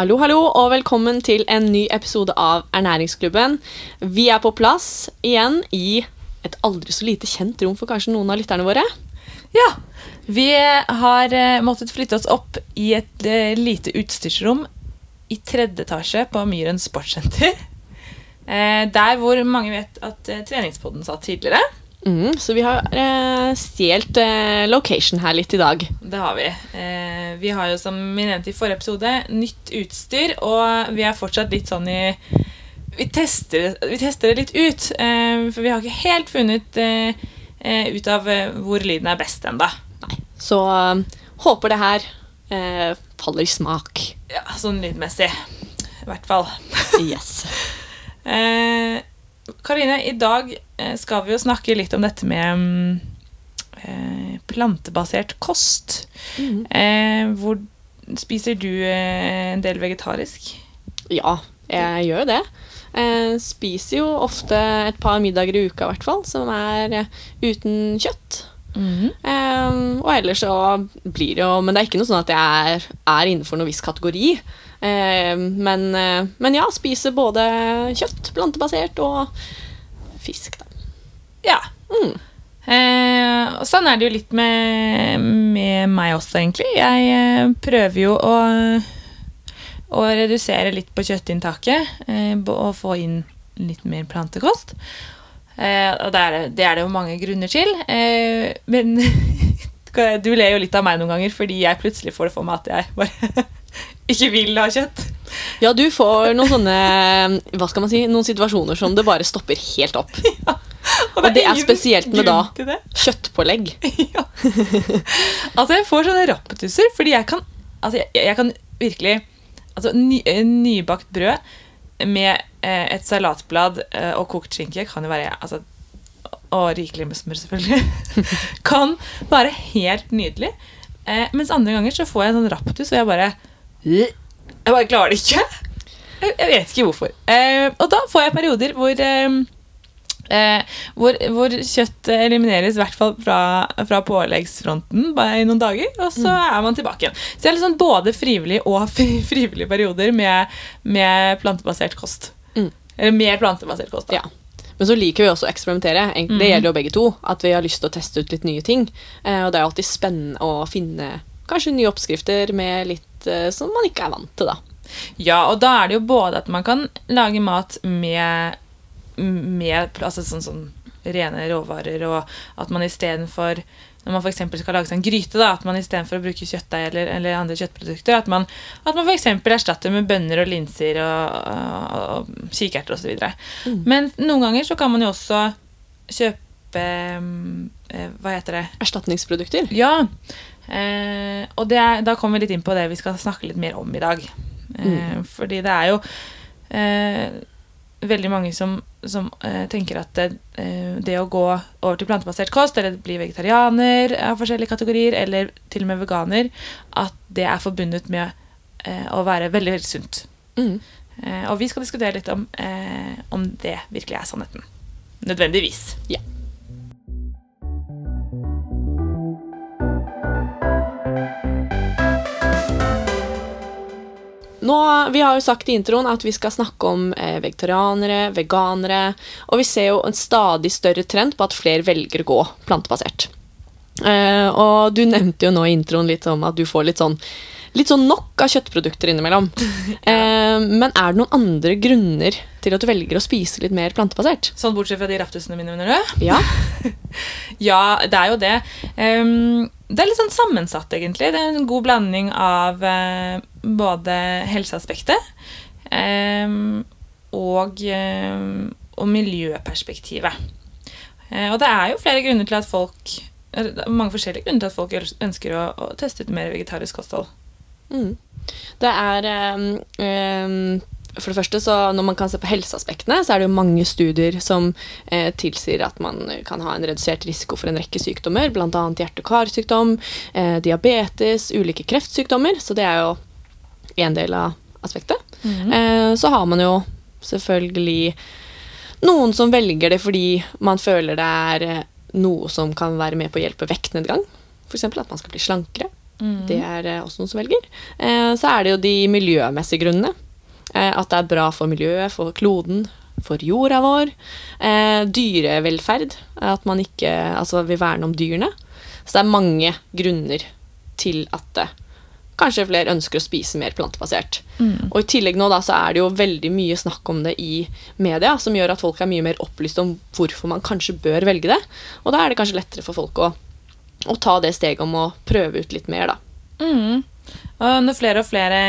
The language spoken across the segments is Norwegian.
Hallo, hallo, og velkommen til en ny episode av Ernæringsklubben. Vi er på plass igjen i et aldri så lite kjent rom for kanskje noen av lytterne våre. Ja. Vi har eh, måttet flytte oss opp i et eh, lite utstyrsrom i tredje etasje på Myren sportssenter. Eh, der hvor mange vet at treningspodden satt tidligere. Mm, så vi har eh, stjålet eh, location her litt i dag. Det har vi. Eh, vi har jo, som vi nevnte i forrige episode, nytt utstyr, og vi er fortsatt litt sånn i Vi tester, vi tester det litt ut, eh, for vi har ikke helt funnet eh, eh, ut av eh, hvor lyden er best ennå. Så håper det her eh, faller i smak. Ja, sånn lydmessig. I hvert fall. Yes. Eh, Karine, i dag eh, skal vi jo snakke litt om dette med mm, eh, plantebasert kost. Mm. Eh, hvor spiser du eh, en del vegetarisk? Ja, jeg gjør jo det. Jeg spiser jo ofte et par middager i uka, i hvert fall, som er uten kjøtt. Eh, og ellers så blir det jo Men det er ikke noe sånn at jeg er, er innenfor noen viss kategori. Eh, men, eh, men ja, spise både kjøtt, plantebasert, og fisk, da. Ja. Mm. Eh, og sånn er det jo litt med, med meg også, egentlig. Jeg eh, prøver jo å, å redusere litt på kjøttinntaket eh, og få inn litt mer plantekost. Eh, og det er, det- det er det jo mange grunner til. Men du ler jo litt av meg noen ganger fordi jeg plutselig får det for meg at jeg bare ikke vil ha kjøtt. Ja, du får noen sånne Hva skal man si, noen situasjoner som det bare stopper helt opp. Og det er ingen spesielt med da det. kjøttpålegg. ja. Altså, jeg får sånne rappetusser, fordi jeg kan Altså, jeg, jeg kan virkelig Altså, ny, eh, nybakt brød med eh, et salatblad eh, og kokt skinke kan jo være altså, Og rikelig med smør, selvfølgelig. kan være helt nydelig. Eh, mens andre ganger så får jeg en sånn rappetuss, og jeg bare Jeg bare klarer det ikke. Jeg, vet ikke hvorfor. Eh, og da får jeg perioder hvor eh, Eh, hvor, hvor kjøtt elimineres, i hvert fall fra, fra påleggsfronten, i noen dager, og så er man tilbake igjen. Så det er liksom både frivillig og fri, frivillige perioder med, med plantebasert kost. Mm. Eller mer plantebasert kost. Da. Ja. Men så liker vi også å eksperimentere. Det gjelder jo begge to. At vi har lyst til å teste ut litt nye ting. Eh, og det er alltid spennende å finne kanskje nye oppskrifter med litt eh, som man ikke er vant til, da. Ja, og da er det jo både at man kan lage mat med, med altså sånn, sånn rene råvarer, og at man istedenfor når man eksempel skal lage seg en gryte, da, at man istedenfor å bruke kjøttdeig eller, eller andre kjøttprodukter, at man, at man f.eks. erstatter med bønner og linser og, og, og kikerter osv. Mm. Men noen ganger så kan man jo også kjøpe eh, Hva heter det? Erstatningsprodukter. Ja. Eh, og det da kommer vi litt inn på det vi skal snakke litt mer om i dag. Eh, Fordi det er jo eh, veldig mange som, som eh, tenker at det, eh, det å gå over til plantebasert kost, eller bli vegetarianer av forskjellige kategorier, eller til og med veganer, at det er forbundet med eh, å være veldig, veldig sunt. Mm. Eh, og vi skal diskutere litt om, eh, om det virkelig er sannheten. Nødvendigvis. Ja. Nå, Vi har jo sagt i introen at vi skal snakke om eh, vegetarianere, veganere, og vi ser jo en stadig større trend på at flere velger å gå plantebasert. Eh, og du nevnte jo nå i introen litt om at du får litt sånn, litt sånn nok av kjøttprodukter innimellom. eh, men er det noen andre grunner til at du velger å spise litt mer plantebasert? Sånn bortsett fra de raptusene mine, mener du? Ja. Ja, det er jo det. Um, det er litt sånn sammensatt, egentlig. Det er en god blanding av uh, både helseaspektet um, og, um, og miljøperspektivet. Uh, og det er jo flere grunner til at folk mange forskjellige grunner til at folk ønsker å, å teste ut mer vegetarisk kosthold. Mm. Det er um, For det første, så når man kan se på helseaspektene, så er det jo mange studier som eh, tilsier at man kan ha en redusert risiko for en rekke sykdommer, bl.a. hjerte- og karsykdom, eh, diabetes, ulike kreftsykdommer. Så det er jo en del av aspektet. Eh, så har man jo selvfølgelig noen som velger det fordi man føler det er eh, noe som kan være med på å hjelpe vektnedgang. F.eks. at man skal bli slankere. Det er eh, også noen som velger. Eh, så er det jo de miljømessige grunnene. Eh, at det er bra for miljøet, for kloden, for jorda vår. Dyrevelferd. At man ikke altså, vil verne om dyrene. Så det er mange grunner til at kanskje flere ønsker å spise mer plantebasert. Og i tillegg nå da, så er det jo veldig mye snakk om det i media, som gjør at folk er mye mer opplyst om hvorfor man kanskje bør velge det. Og da er det kanskje lettere for folk å, å ta det steget om å prøve ut litt mer, da. Mm. Og når flere og flere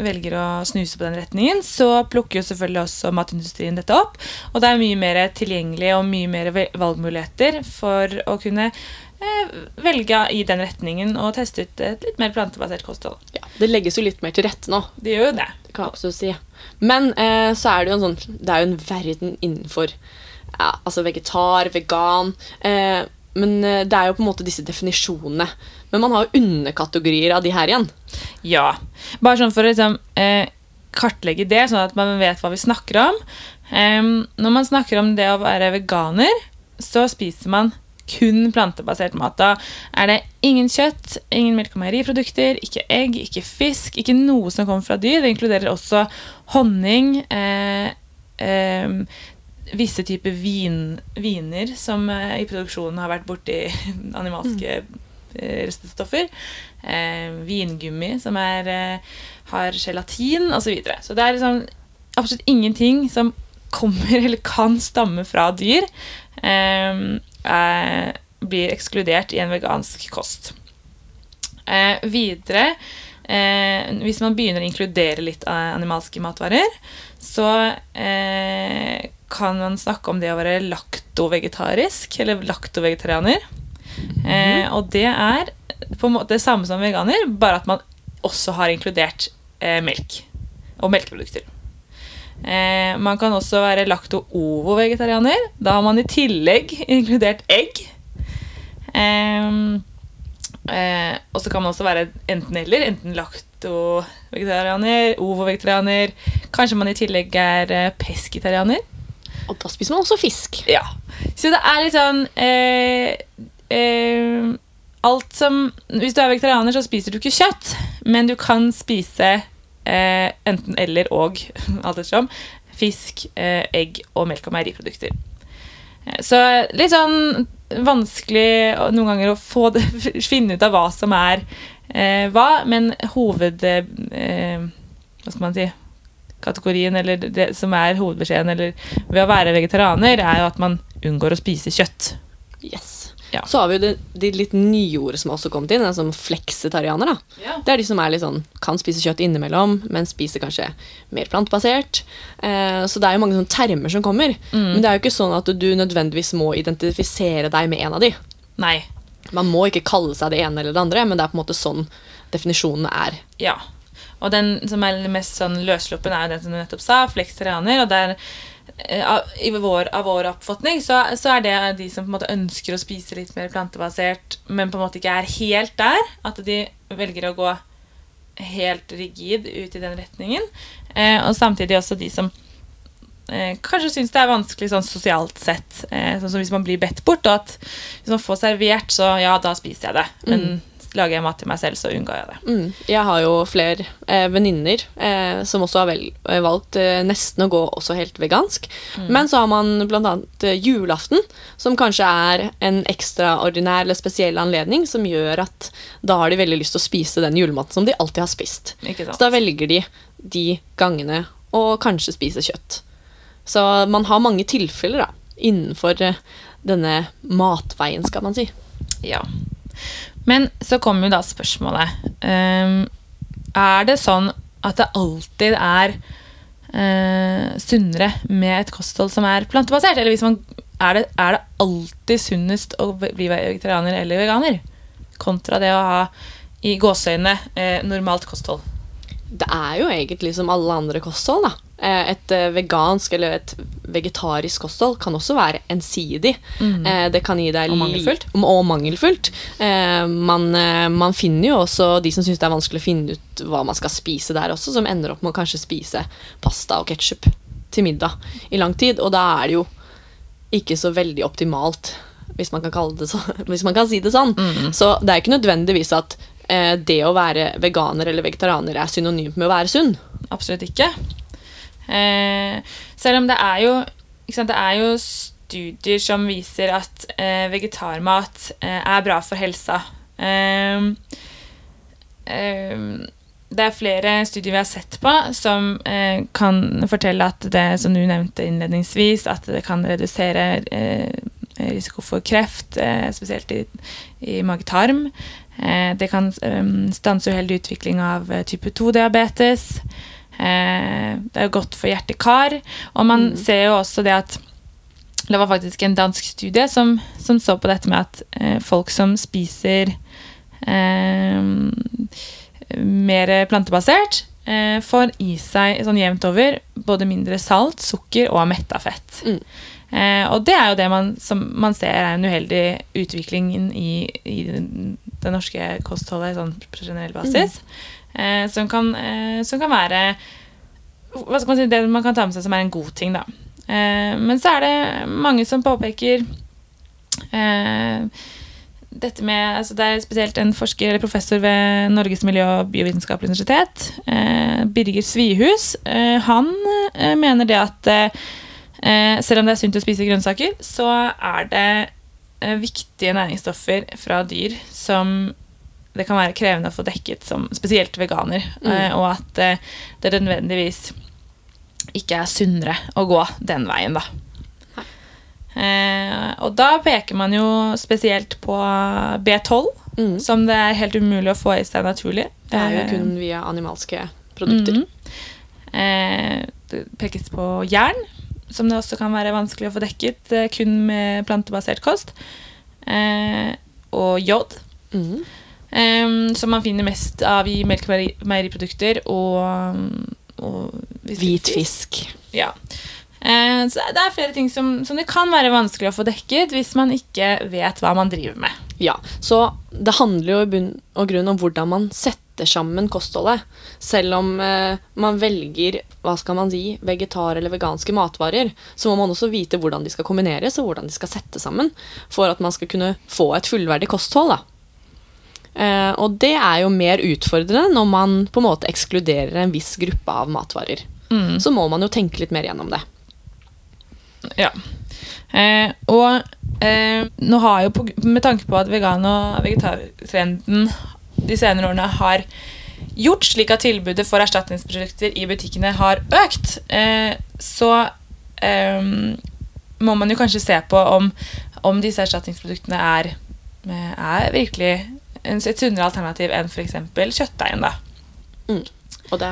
velger å snuse på den retningen, så plukker jo selvfølgelig også matindustrien dette opp. Og det er mye mer tilgjengelig og mye mer valgmuligheter for å kunne eh, velge i den retningen og teste ut et litt mer plantebasert kosthold. Ja, det legges jo litt mer til rette nå. Det gjør jo det. Det kan jeg absolutt si. Men eh, så er det jo en sånn Det er jo en verden innenfor ja, altså vegetar, vegan eh, Men eh, det er jo på en måte disse definisjonene. Men man har jo underkategorier av de her igjen. Ja. Bare sånn for å liksom, eh, kartlegge det, sånn at man vet hva vi snakker om. Eh, når man snakker om det å være veganer, så spiser man kun plantebasert mat. Da er det ingen kjøtt, ingen melk- og meieriprodukter, ikke egg, ikke fisk, ikke noe som kommer fra dyr. Det inkluderer også honning, eh, visse typer vin, viner som eh, i produksjonen har vært borti animalske eh, reststoffer. Eh, vingummi som er, eh, har gelatin osv. Så, videre. så det er liksom absolutt ingenting som kommer eller kan stamme fra dyr, eh, eh, blir ekskludert i en vegansk kost. Eh, videre, eh, hvis man begynner å inkludere litt animalske matvarer, så eh, kan man snakke om det å være laktovegetarisk, eller laktovegetarianer. Eh, og det er på en måte det samme som veganer, bare at man også har inkludert eh, melk og melkeprodukter. Eh, man kan også være lakto-ovo-vegetarianer. Da har man i tillegg inkludert egg. Ehm, eh, og så kan man også være enten-eller. Enten lakto-vegetarianer, ovo-vegetarianer. Kanskje man i tillegg er eh, pesketarianer. Og da spiser man også fisk. Ja. Så det er litt sånn eh, eh, Alt som Hvis du er vegetarianer, så spiser du ikke kjøtt, men du kan spise eh, enten eller og, alt ettersom, fisk, eh, egg og melk- og meieriprodukter. Eh, Så litt sånn vanskelig noen ganger å få det, finne ut av hva som er eh, hva, men hoved... Hva skal man si? Kategorien, eller det som er hovedbeskjeden eller ved å være vegetarianer, er jo at man unngår å spise kjøtt. Yes. Ja. Så har vi jo de, de litt nye ordene som har også kommet inn, som fleksitarianer. da. Det er de som er litt sånn, kan spise kjøtt innimellom, men spiser kanskje mer plantebasert. Eh, så det er jo mange sånne termer som kommer. Men det er jo ikke sånn at du nødvendigvis må identifisere deg med en av de. Nei. Man må ikke kalle seg det ene eller det andre, men det er på en måte sånn definisjonene er. Ja. Og den som er mest sånn løssluppen, er jo den som du nettopp sa, fleksitarianer. Og der, eh, av, vår, av vår oppfatning så, så er det de som på en måte ønsker å spise litt mer plantebasert, men på en måte ikke er helt der. At de velger å gå helt rigid ut i den retningen. Eh, og samtidig også de som eh, kanskje syns det er vanskelig sånn sosialt sett. Eh, sånn som hvis man blir bedt bort, og at hvis man får servert, så ja, da spiser jeg det. Men lager jeg mat til meg selv, så unngår jeg det. Mm. Jeg har jo flere eh, venninner eh, som også har vel, eh, valgt eh, nesten å gå også helt vegansk. Men så har man bl.a. Eh, julaften, som kanskje er en ekstraordinær eller spesiell anledning, som gjør at da har de veldig lyst til å spise den julematen som de alltid har spist. Så da velger de de gangene å kanskje spise kjøtt. Så man har mange tilfeller da, innenfor eh, denne matveien, skal man si. Ja. Men så kommer jo da spørsmålet. Um, er det sånn at det alltid er uh, sunnere med et kosthold som er plantebasert? Eller man, er, det, er det alltid sunnest å bli vegetarianer eller veganer? Kontra det å ha i gåseøynene uh, normalt kosthold. Det er jo egentlig som alle andre kosthold. da. Eh, Et eh, vegansk eller et vegetarisk kosthold kan også være ensidig. Mm. Det kan gi deg Og mangelfullt. Og mangelfullt. Eh, Man, eh, man finner jo også de som syns det er vanskelig å finne ut hva man skal spise der også, som ender opp med å kanskje spise pasta og ketsjup til middag i lang tid. Og da er det jo ikke så veldig optimalt, hvis man kan, det så, hvis man kan si det sånn. Så det er ikke nødvendigvis at eh, det å være veganer eller vegetarianer er synonymt med å være sunn. Absolutt ikke. Eh, selv om det er jo sant, Det er jo studier som viser at eh, vegetarmat eh, er bra for helsa. Eh, eh, det er flere studier vi har sett på som kan fortelle at det som du nevnte innledningsvis, at det kan redusere risiko for kreft, spesielt i, i mage-tarm. Det kan eh, stanse uheldig utvikling av type 2-diabetes. Eh, det er godt for hjerte-kar. Og man Mm. ser jo også det at det var faktisk en dansk studie som, som så på dette med at eh, folk som spiser eh, mer plantebasert, eh, får i seg sånn jevnt over både mindre salt, sukker og metta fett. Mm. Eh, og det er jo det man, som man ser er en uheldig utvikling i, i det norske kostholdet sånn på generell basis. Eh, som, kan, eh, som kan være hva skal man si, det man kan ta med seg som er en god ting, da. Eh, men så er det mange som påpeker eh, dette med altså Det er spesielt en forsker eller professor ved Norges miljø- og biovitenskapelige universitet, eh, Birger Svihus. Eh, han mener det at selv om det er sunt å spise grønnsaker, så er det viktige næringsstoffer fra dyr som det kan være krevende å få dekket som spesielt veganer, Mm. eh, og at eh, det nødvendigvis ikke er sunnere å gå den veien, da. Eh, og da peker man jo spesielt på B12, Mm. som det er helt umulig å få i seg naturlig. Det er jo Eh, kun via animalske produkter. Mm. Eh, det pekes på jern, som det også kan være vanskelig å få dekket kun med plantebasert kost. Eh, og jod, Mhm. Eh, som man finner mest av i melkemeieriprodukter og, og Hvit fisk. Ja. Uh, så det er flere ting som, som det kan være vanskelig å få dekket hvis man ikke vet hva man driver med. Ja, så det handler jo i bunn og grunn om hvordan man setter sammen kostholdet. Selv om uh, man velger hva skal man si, vegetar- eller veganske matvarer, så må man også vite hvordan de skal kombineres og hvordan de skal settes sammen for at man skal kunne få et fullverdig kosthold. Da. Eh, og det er jo mer utfordrende når man på en måte ekskluderer en viss gruppe av matvarer. Mm. Så må man jo tenke litt mer gjennom det. Ja. Eh, og eh, nå har jo på, med tanke på at vegan- og vegetartrenden de senere årene har gjort slik at tilbudet for erstatningsprodukter i butikkene har økt, eh, så må man jo kanskje se på om, om disse erstatningsproduktene er, er virkelig et sunnere alternativ enn f.eks. kjøttdeigen. da. Og det,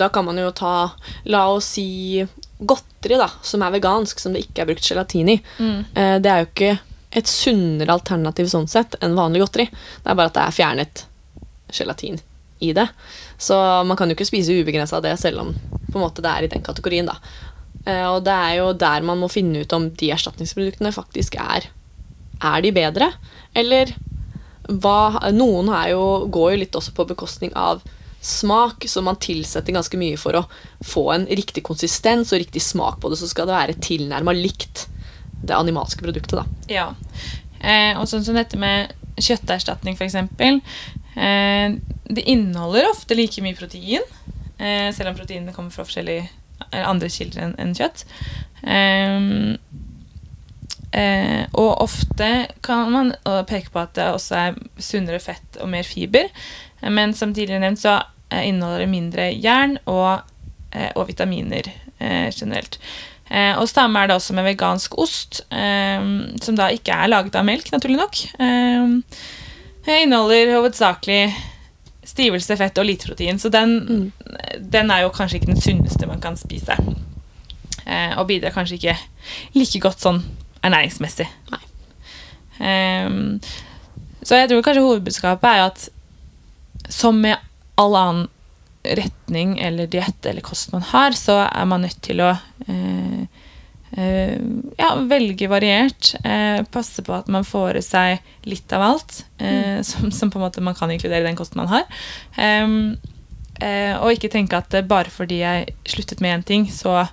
da kan man jo ta, la oss si, godteri da, som er vegansk, som det ikke er brukt gelatin i. Mm. det er jo ikke et sunnere alternativ sånn sett enn vanlig godteri. Det er bare at det er fjernet gelatin i det. Så man kan jo ikke spise ubegrensa av det, selv om måte det er i den kategorien. da. Eh, og det er jo der man må finne ut om de erstatningsproduktene faktisk er Er de bedre, eller hva Noen jo, går jo litt også på bekostning av smak, så man tilsetter ganske mye for å få en riktig konsistens og riktig smak på det. Så skal det være tilnærma likt det animalske produktet, da. Ja. Eh, og sånn som dette med kjøtterstatning, f.eks. Eh, det inneholder ofte like mye protein, eh, selv om proteinene kommer fra forskjellige andre kilder enn kjøtt. Eh, eh, og ofte kan man eh, peke på at det også er sunnere fett og mer fiber. Eh, Men som tidligere nevnt så eh, inneholder det mindre jern og, eh, og vitaminer eh, generelt. Eh, og samme er det også med vegansk ost, som da ikke er laget av melk, naturlig nok. Eh, inneholder hovedsakelig stivelse, fett og lite protein, så den, den er jo kanskje ikke den sunneste man kan spise. Eh, og bidrar kanskje ikke like godt sånn ernæringsmessig. Nei. Um, så jeg tror kanskje hovedbudskapet er at som med all annen retning eller diett eller kost man har, så er man nødt til å uh, uh, ja, velge variert. Uh, passe på at man får i seg litt av alt, mm. som, som på en måte man kan inkludere i den kosten man har. Um, og ikke tenke at bare fordi jeg sluttet med én ting, så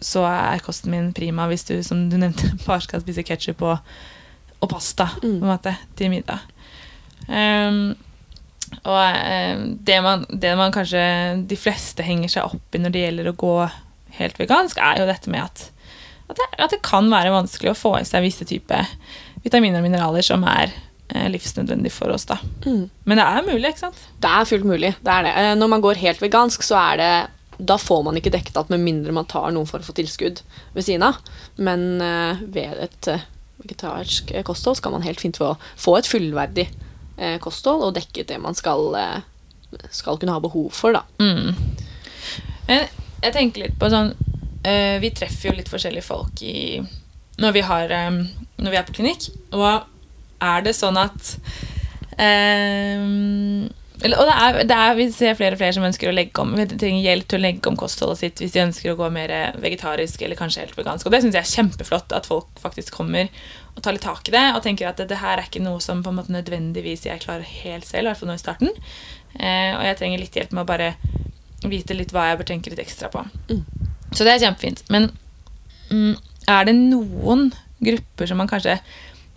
så er kosten min prima hvis du, som du nevnte, bare skal spise ketsjup og, og pasta Mm. måte, til middag. Um, og eh, det, man, det man kanskje de fleste henger seg opp i når det gjelder å gå helt vegansk, er jo dette med at, at, det, at det kan være vanskelig å få i seg visse typer vitaminer og mineraler som er eh, livsnødvendig for oss. da. Mm. Men det er mulig, ikke sant? Det er fullt mulig. det er det. Eh, Når man går helt vegansk, så er det da får man ikke dekket alt med mindre man tar noen for tilskudd ved siden av. Men eh, ved et eh, vegetarisk eh, kosthold skal man helt fint få, få et fullverdig kosthold og dekket det man skal, skal kunne ha behov for, da. Mm. Men jeg tenker litt på sånn Vi treffer jo litt forskjellige folk i, når, vi har, når vi er på klinikk. Og er det sånn at eh, eller, og det er, det er, Vi ser flere og flere som ønsker å legge om vi trenger hjelp til å legge om kostholdet sitt hvis de ønsker å gå mer vegetarisk eller kanskje helt vegansk. Og det syns jeg er kjempeflott at folk faktisk kommer og tar litt tak i det og tenker at det, det her er ikke noe som på en måte nødvendigvis jeg klarer helt selv, i hvert fall nå i starten. Eh, og jeg trenger litt hjelp med å bare vite litt hva jeg bør tenke litt ekstra på. Mm. Så det er kjempefint. Men mm, er det noen grupper som man kanskje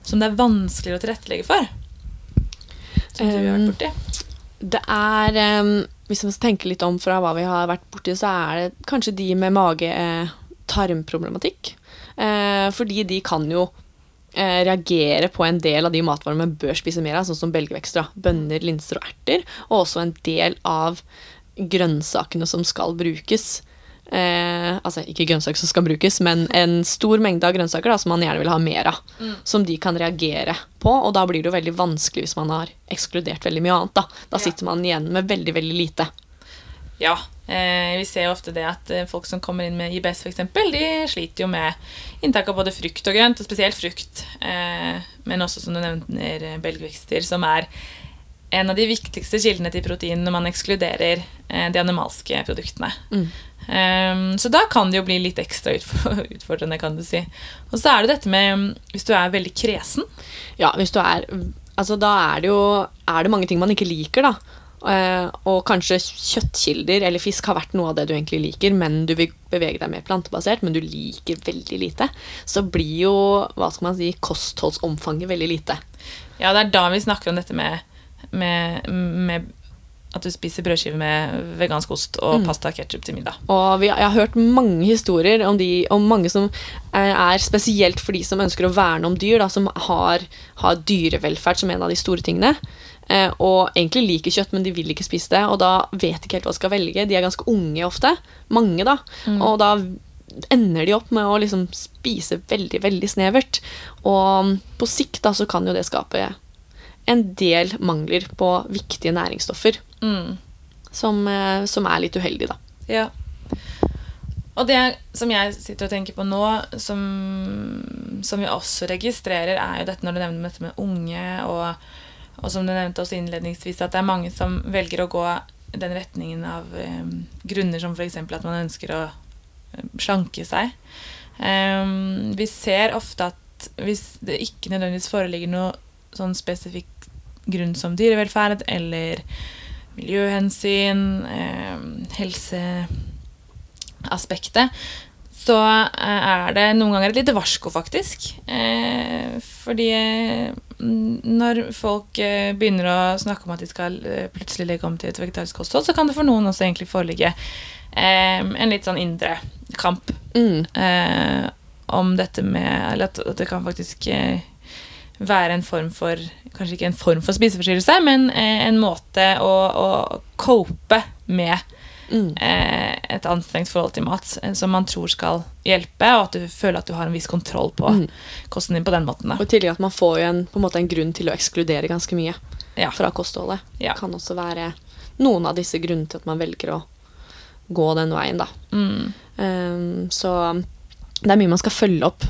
som det er vanskeligere å tilrettelegge for? Som du har vært borti? Det er um, Hvis man tenke litt om fra hva vi har vært borti, så er det kanskje de med mage-tarmproblematikk. Eh, fordi de kan jo eh, reagere på en del av de matvarene man bør spise mer av, sånn som belgvekster, bønner, linser og erter. Og også en del av grønnsakene som skal brukes. Eh, altså ikke grønnsaker som skal brukes, men en stor mengde av grønnsaker da, som man gjerne vil ha mer av. Som de kan reagere på, og da blir det jo veldig vanskelig hvis man har ekskludert veldig mye annet. Da, da Ja. sitter man igjen med veldig, veldig lite. Ja. Eh, vi ser jo ofte det at eh, folk som kommer inn med IBS, eksempel, de sliter jo med inntak av både frukt og grønt, og spesielt frukt. Eh, men også, som du nevner, eh, belgvekster, som er en av de viktigste kildene til protein når man ekskluderer eh, de animalske produktene. Mm. Eh, så da kan det jo bli litt ekstra utfordrende, kan du si. Og så er det dette med mm, hvis du er veldig kresen. Ja, hvis du er Altså, da er det jo er det mange ting man ikke liker, da. Eh, og kanskje kjøttkilder eller fisk har vært noe av det du egentlig liker, men du vil bevege deg mer plantebasert, men du liker veldig lite. Så blir jo hva skal man si, kostholdsomfanget veldig lite. Ja, det er da vi snakker om dette med, med, med at du spiser brødskive med vegansk ost og pasta og ketsjup til middag. Og vi, jeg har hørt mange historier om, de, om mange som eh, er spesielt for de som ønsker å verne om dyr, da, som har, har dyrevelferd som en av de store tingene. Eh, og egentlig liker kjøtt, men de vil ikke spise det. Og da vet de ikke helt hva de skal velge. De er ganske unge ofte. Mange, da. Og da ender de opp med å liksom spise veldig, veldig snevert. Og på sikt da så kan jo det skape en del mangler på viktige næringsstoffer. Mm. Som, eh, som er litt uheldig, da. Ja. Og det som jeg sitter og tenker på nå, som, som vi også registrerer, er jo dette når du nevner dette med unge, og, og som du nevnte også innledningsvis, at det er mange som velger å gå den retningen av um, grunner som f.eks. at man ønsker å eh, slanke seg. Um, vi ser ofte at hvis det ikke nødvendigvis foreligger noe sånn spesifikk grunn som dyrevelferd eller miljøhensyn, eh, helseaspektet, så eh, er det noen ganger et lite varsko, faktisk. Eh, fordi eh, når folk eh, begynner å snakke om at de skal plutselig legge om til et vegetarisk kosthold, så kan det for noen også egentlig foreligge eh, en litt sånn indre kamp Mm. eh, om dette med Eller at det kan faktisk eh, være en form for Kanskje ikke en form for spiseforstyrrelse, men eh, en måte å, å cope med Mm. eh, et anstrengt forhold til mat eh, som man tror skal hjelpe, og at du føler at du har en viss kontroll på Mm. kosten din på den måten. Og Da. i tillegg at man får en, på en, en grunn til å ekskludere ganske mye Ja. fra kostholdet. Ja. kan også være noen av disse grunnene til at man velger å gå den veien, da. Mm. Um, så det er mye man skal følge opp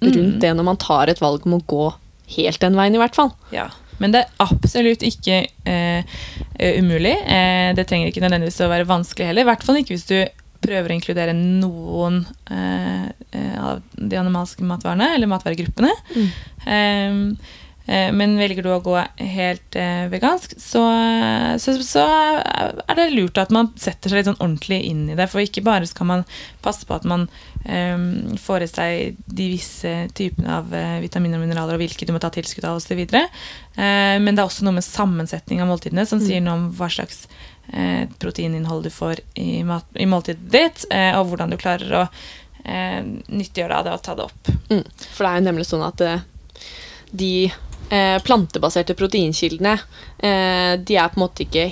rundt Mm. det når man tar et valg om å gå helt den veien, i hvert fall. Ja. Men det er absolutt ikke eh, eh, umulig. Eh, det trenger ikke nødvendigvis å være vanskelig heller. I hvert fall ikke hvis du prøver å inkludere noen eh, eh, av de animalske matvarene, eller matvaregruppene. Mm. Eh, Eh, men velger du å gå helt vegansk, så, så, så er det lurt at man setter seg litt sånn ordentlig inn i det. For ikke bare skal man passe på at man får i seg de visse typene av eh, vitaminer og mineraler, og hvilke du må ta tilskudd av osv. Eh, men det er også noe med sammensetning av måltidene som sier noe om hva slags eh, proteininnhold du får i, mat, i måltidet ditt, eh, og hvordan du klarer å eh, nyttiggjøre deg av det og ta det opp. Mm. For det er jo nemlig sånn at de plantebaserte proteinkildene De er på en måte ikke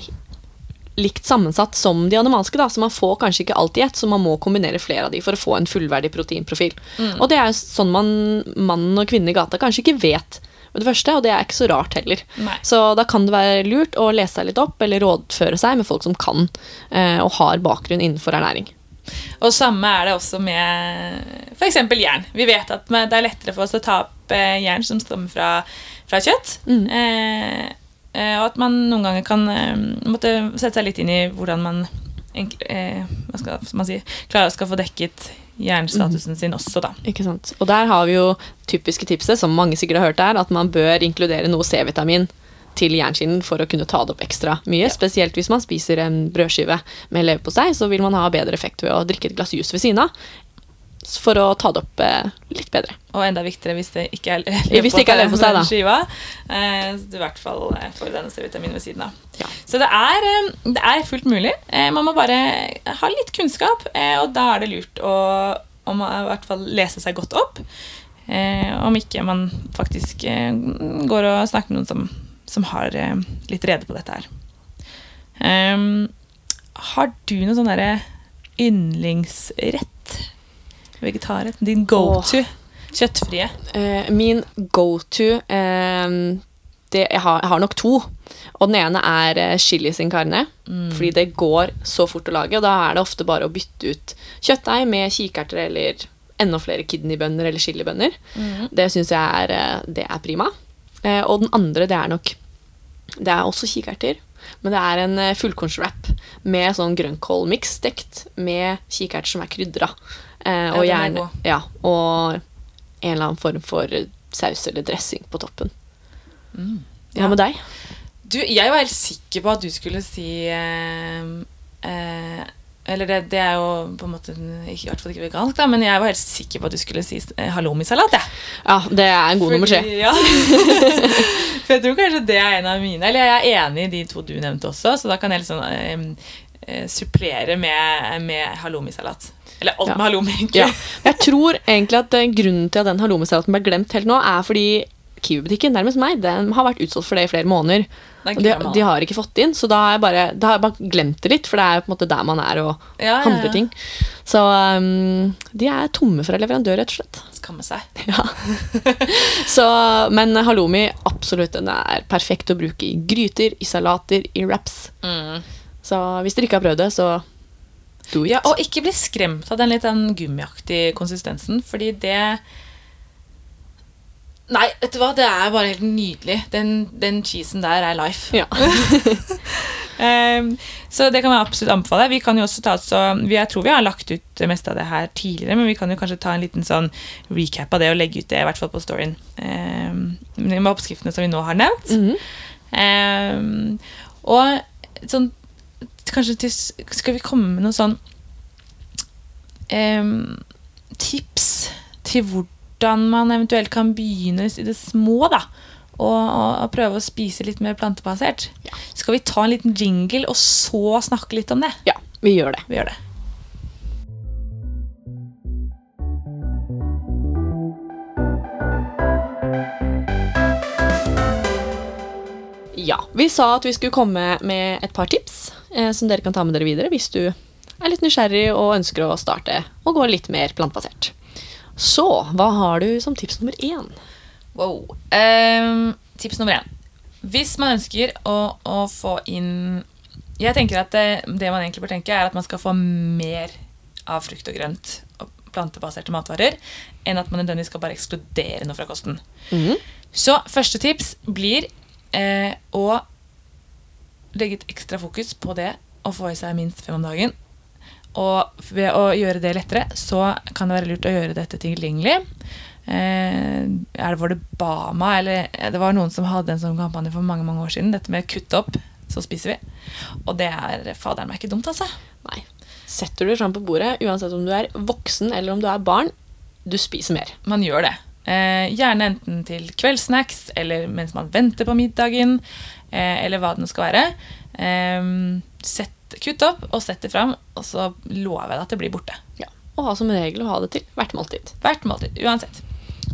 likt sammensatt som de animalske, da, så man får kanskje ikke alt i ett, så man må kombinere flere av de for å få en fullverdig proteinprofil. Og det er sånn man, mannen og kvinnen i gata kanskje ikke vet med det første, og det er ikke så rart heller. Nei. Så da kan det være lurt å lese seg litt opp, eller rådføre seg med folk som kan eh, og har bakgrunn innenfor ernæring. Og samme er det også med f.eks. jern. Vi vet at det er lettere for oss å ta opp eh, jern som stammer fra, fra kjøtt. Mm. Eh, og at man noen ganger kan eh, måtte sette seg litt inn i hvordan man eh, hva skal man si, klarer å skal få dekket jernstatusen sin også, da. Ikke sant? Og der har vi jo typiske tipset, som mange sikkert har hørt der, at man bør inkludere noe C-vitamin til jernskinnen for å kunne ta det opp ekstra mye. Spesielt hvis man spiser en brødskive med leverpostei, så vil man ha bedre effekt ved å drikke et glass juice ved siden av. For å ta det opp eh, litt bedre. Og enda viktigere hvis det ikke er Hvis det ikke er leverpostei, da. skiva. Eh, du i hvert fall eh, får denne C-vitaminen ved siden av. Ja. Så det er, eh, det er fullt mulig. Eh, man må bare ha litt kunnskap, eh, og da er det lurt å, å i hvert fall lese seg godt opp. Eh, om ikke man faktisk eh, går og snakker med noen som, som har eh, litt rede på dette her. Um, har du noen sånn derre yndlingsrett? Vegetarrett? Din go-to? Kjøttfrie? Eh, min go-to eh, det, jeg, har, jeg har nok to. Og den ene er eh, chili sin carne. Fordi det går så fort å lage, og da er det ofte bare å bytte ut kjøttdeig med kikerter eller enda flere kidneybønner eller chilibønner. Det syns jeg er, eh, det er prima. Eh, og den andre, det er nok Det er også kikerter, men det er en eh, fullkornswrap med sånn grønnkålmiks stekt med kikerter som er krydra. Eh, og er gjerne. Ja, og en eller annen form for saus eller dressing på toppen. Hva Mm. Ja. med deg? Du, jeg var helt sikker på at du skulle si eh, eh, Eller det, det er jo på en måte ikke, i hvert fall ikke vegansk, da, men jeg var helt sikker på at du skulle si eh, halloumisalat. Ja. Ja, det er en god nummer tre. Fordi- Ja. For jeg tror kanskje det er en av mine. Eller jeg er enig i de to du nevnte også, så da kan jeg liksom eh, supplere med, med halloumisalat. Eller alt Ja. med halloumi, egentlig. Ja. Jeg tror egentlig at eh, grunnen til at den halloumisalaten ble glemt helt nå, er fordi Kiwi-butikken nærmest meg, den har vært utsolgt for det i flere måneder. Det de, de har ikke fått inn, så da har jeg bare, da har jeg bare glemt det litt, for det er på en måte der man er og Ja, handler ting. Så um, de er tomme fra leverandør, rett og slett. Skamme seg. Ja. Så, men halloumi, absolutt, den er perfekt å bruke i gryter, i salater, i wraps. Så hvis dere ikke har prøvd det, så do it. Ja, og ikke bli skremt av den litt den gummiaktige konsistensen, fordi det Nei, vet du hva, det er bare helt nydelig. Den, den cheesen der er life. Ja. um, så det kan jeg absolutt anbefale. Vi kan jo også ta så, Jeg tror vi har lagt ut det meste av det her tidligere, men vi kan jo kanskje ta en liten sånn recap av det og legge ut det, i hvert fall på storyen. Um, med oppskriftene som vi nå har nevnt. Mm -hmm. um, og sånn Kanskje til, skal vi komme med noen sånn ehm, tips til hvordan man eventuelt kan begynne i det små, da. Og, og, og prøve å spise litt mer plantebasert. Ja. Skal vi ta en liten jingle, og så snakke litt om det? ja, vi gjør det. Vi gjør det. Ja, Vi sa at vi skulle komme med et par tips eh, som dere kan ta med dere videre hvis du er litt nysgjerrig og ønsker å starte og gå litt mer plantebasert. Så hva har du som tips nummer én? Wow. Um, tips nummer én. Hvis man ønsker å, å få inn Jeg tenker at det, det man egentlig bør tenke, er at man skal få mer av frukt og grønt og plantebaserte matvarer enn at man nødvendigvis skal bare ekskludere noe fra kosten. Mm. Så første tips blir eh, å legge et ekstra fokus på det å få i seg minst fem om dagen. Og ved å gjøre det lettere, så kan det være lurt å gjøre dette tilgjengelig. eh, er det, Var det Bama? Eller eh, det var noen som hadde en sånn kampanje for mange mange år siden. Dette med kutt opp, så spiser vi. Og det er faderen meg ikke dumt, altså. Nei. Setter du fram på bordet, uansett om du er voksen eller om du er barn, du spiser mer. Man gjør det. Eh, gjerne enten til kveldssnacks eller mens man venter på middagen, eh, eller hva det nå skal være. Eh, sett, kutt opp og sett det fram, og så lover jeg deg at det blir borte. Ja. Og ha som regel å ha det til hvert måltid. Hvert måltid, uansett.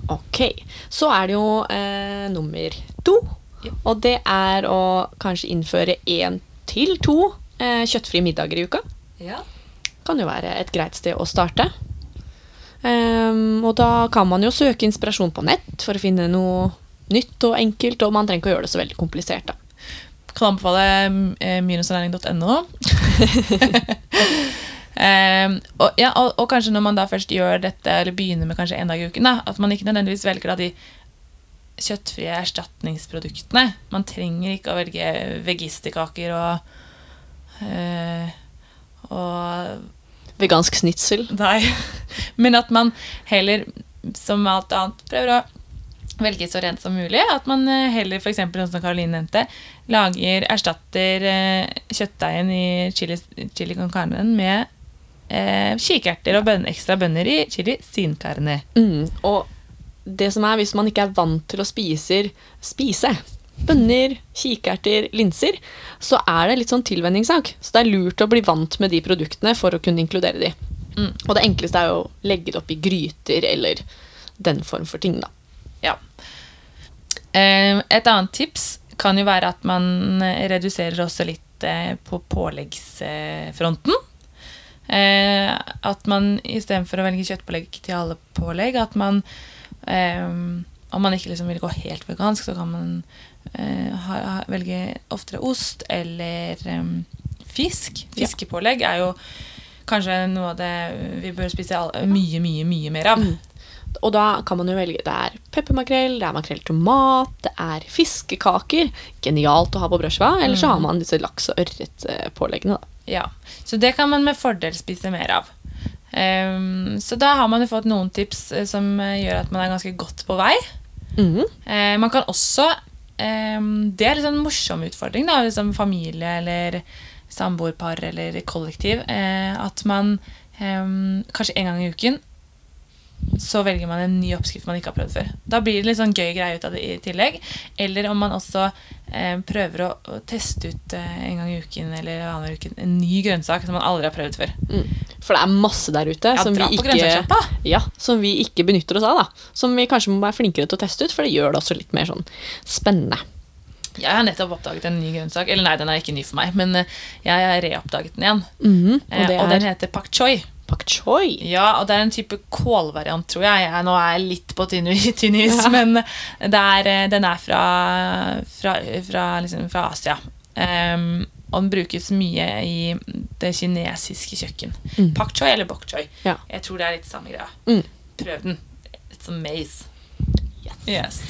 Ok, Så er det jo eh, nummer to. Ja. Og det er å kanskje innføre én til to eh, kjøttfrie middager i uka. Ja. Kan jo være et greit sted å starte. Um, og da kan man jo søke inspirasjon på nett for å finne noe nytt og enkelt, og man trenger ikke å gjøre det så veldig komplisert. da. Kan anbefale eh, minusernæring.no. Um, og, ja, og, og kanskje når man da først gjør dette, eller begynner med kanskje en dag i uken, da, at man ikke nødvendigvis velger da de kjøttfrie erstatningsproduktene. Man trenger ikke å velge vegisterkaker og, uh, og Vegansk snitsel. Nei. Men at man heller, som alt annet, prøver å velge så rent som mulig. At man eh, heller, f.eks. som Karoline nevnte, lager, erstatter eh, kjøttdeigen i chili, chili con carne med eh, kikerter og bønn, ekstra bønner i chili sin carne. Mm, og det som er, hvis man ikke er vant til å spiser, spise bønner, kikerter, linser, så er det litt sånn tilvenningssak. Så det er lurt å bli vant med de produktene for å kunne inkludere de. Mm. Og det enkleste er jo å legge det opp i gryter eller den form for ting, da. Ja. Eh, et annet tips kan jo være at man reduserer også litt eh, på påleggsfronten. Eh, at man istedenfor å velge kjøttpålegg til alle pålegg, at man eh, Om man ikke liksom vil gå helt vegansk, så kan man eh, velge oftere ost eller eh, fisk. Fiskepålegg er jo kanskje noe av det vi bør spise mye, mye, mye mer av. Mm. Og da kan man jo velge Det er peppermakrell, det er makrell tomat, det er fiskekaker. Genialt å ha på brødskiva. Eller så har man disse laks- og ørretpåleggene, da. Ja, så det kan man med fordel spise mer av. Um, så da har man jo fått noen tips eh, som eh, gjør at man er ganske godt på vei. Mhm. Uh, man kan også um, Det er litt sånn morsom utfordring, da, liksom familie eller samboerpar eller kollektiv. uh, at man um, kanskje en gang i uken så velger man en ny oppskrift man ikke har prøvd før. Da blir det litt sånn gøy greie ut av det i tillegg. Eller om man også eh, prøver å, å teste ut eh, en gang i uken eller annenhver uke en ny grønnsak som man aldri har prøvd før. Mm. For det er masse der ute Ja, som, vi ikke, ja, som vi ikke benytter oss av. da. Som vi kanskje må være flinkere til å teste ut, for det gjør det også litt mer sånn spennende. Jeg har nettopp oppdaget en ny grønnsak. Eller nei, den er ikke ny for meg, men eh, jeg har reoppdaget den igjen. Mm, Eh, Og det og den er heter pak choi. Pak choi. Ja, og det er en type kålvariant, tror jeg. jeg nå er jeg litt på tynn is, ja. men det er, eh, den er fra, fra, fra, liksom, fra Asia. Um, og den brukes mye i det kinesiske kjøkken. Mm. Pak choi eller bok choi. Ja. Jeg tror det er litt samme greia. Mm. Prøv den. It's amazing. Yes. Yes.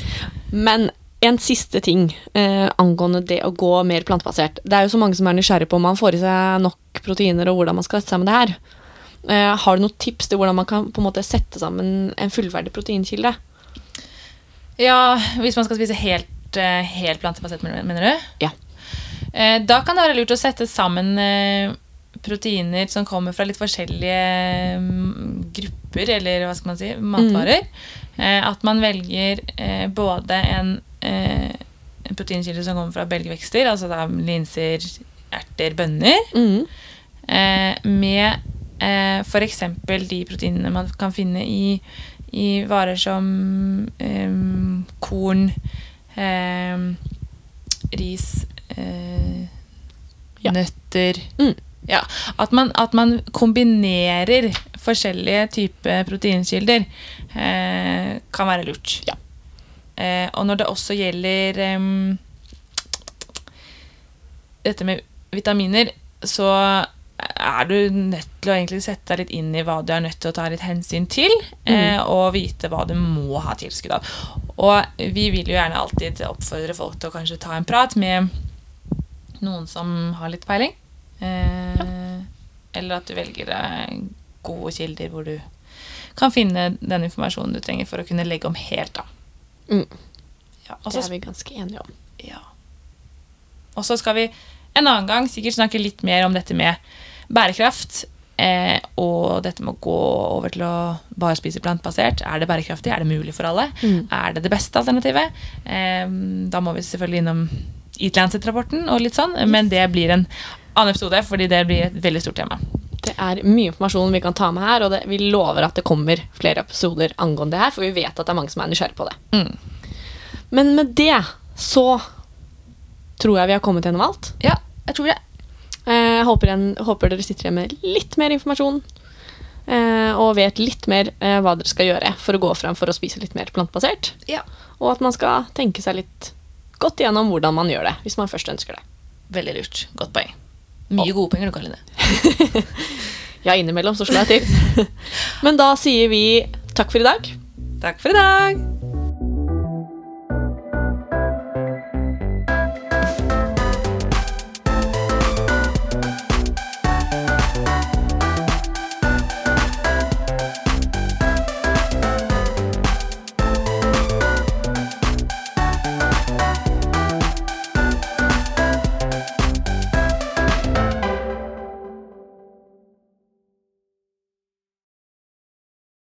Men en siste ting eh, angående det å gå mer plantebasert. Det er jo så mange som er nysgjerrig på om man får i seg nok proteiner, og hvordan man skal sette sammen det her. Eh, har du noen tips til hvordan man kan på en måte sette sammen en fullverdig proteinkilde? Ja, hvis man skal spise helt, eh, helt plantebasert, mener du? Ja. Eh, Da kan det være lurt å sette sammen proteiner som kommer fra litt forskjellige mm, grupper, eller hva skal man si, matvarer. Eh, At man velger både en, eh, en proteinkilde som kommer fra belgvekster, altså da linser, erter, bønner, mm. eh, med eh, f.eks. de proteinene man kan finne i, i varer som eh, korn, eh, ris, eh, Ja. nøtter Mm. Ja, at man, at man kombinerer forskjellige typer proteinkilder, eh, kan være lurt. Ja. Eh, og når det også gjelder eh, dette med vitaminer, så er du nødt til å egentlig sette deg litt inn i hva du er nødt til å ta litt hensyn til, eh, og vite hva du må ha tilskudd av. Og vi vil jo gjerne alltid oppfordre folk til å kanskje ta en prat med noen som har litt peiling. Eh, Eller at du velger gode kilder hvor du kan finne den informasjonen du trenger for å kunne legge om helt da. Mm. Ja, også, Det er vi ganske enige om. Ja. Og så skal vi en annen gang sikkert snakke litt mer om dette med bærekraft. Eh, og dette med å gå over til å bare spise plantebasert. Er det bærekraftig? Er det mulig for alle? Mm. Er det det beste alternativet? Eh, da må vi selvfølgelig innom Eat Lancet-rapporten og litt sånn, men det blir en annen episode, fordi det blir et veldig stort tema. Det er mye informasjon vi kan ta med her, og det, vi lover at det kommer flere episoder angående det her, for vi vet at det er mange som er nysgjerrige på det. Mm. Men med det så tror jeg vi har kommet gjennom alt. Ja, jeg tror det. Eh, håper, en, håper dere sitter igjen med litt mer informasjon. eh, og vet litt mer eh, hva dere skal gjøre for å gå fram for å spise litt mer plantebasert. Ja. Og at man skal tenke seg litt godt igjennom hvordan man gjør det, hvis man først ønsker det. Veldig lurt. Godt poeng. Mye gode penger du, Karoline. Ja, innimellom så slår jeg til. Men da sier vi takk for i dag. Takk for i dag.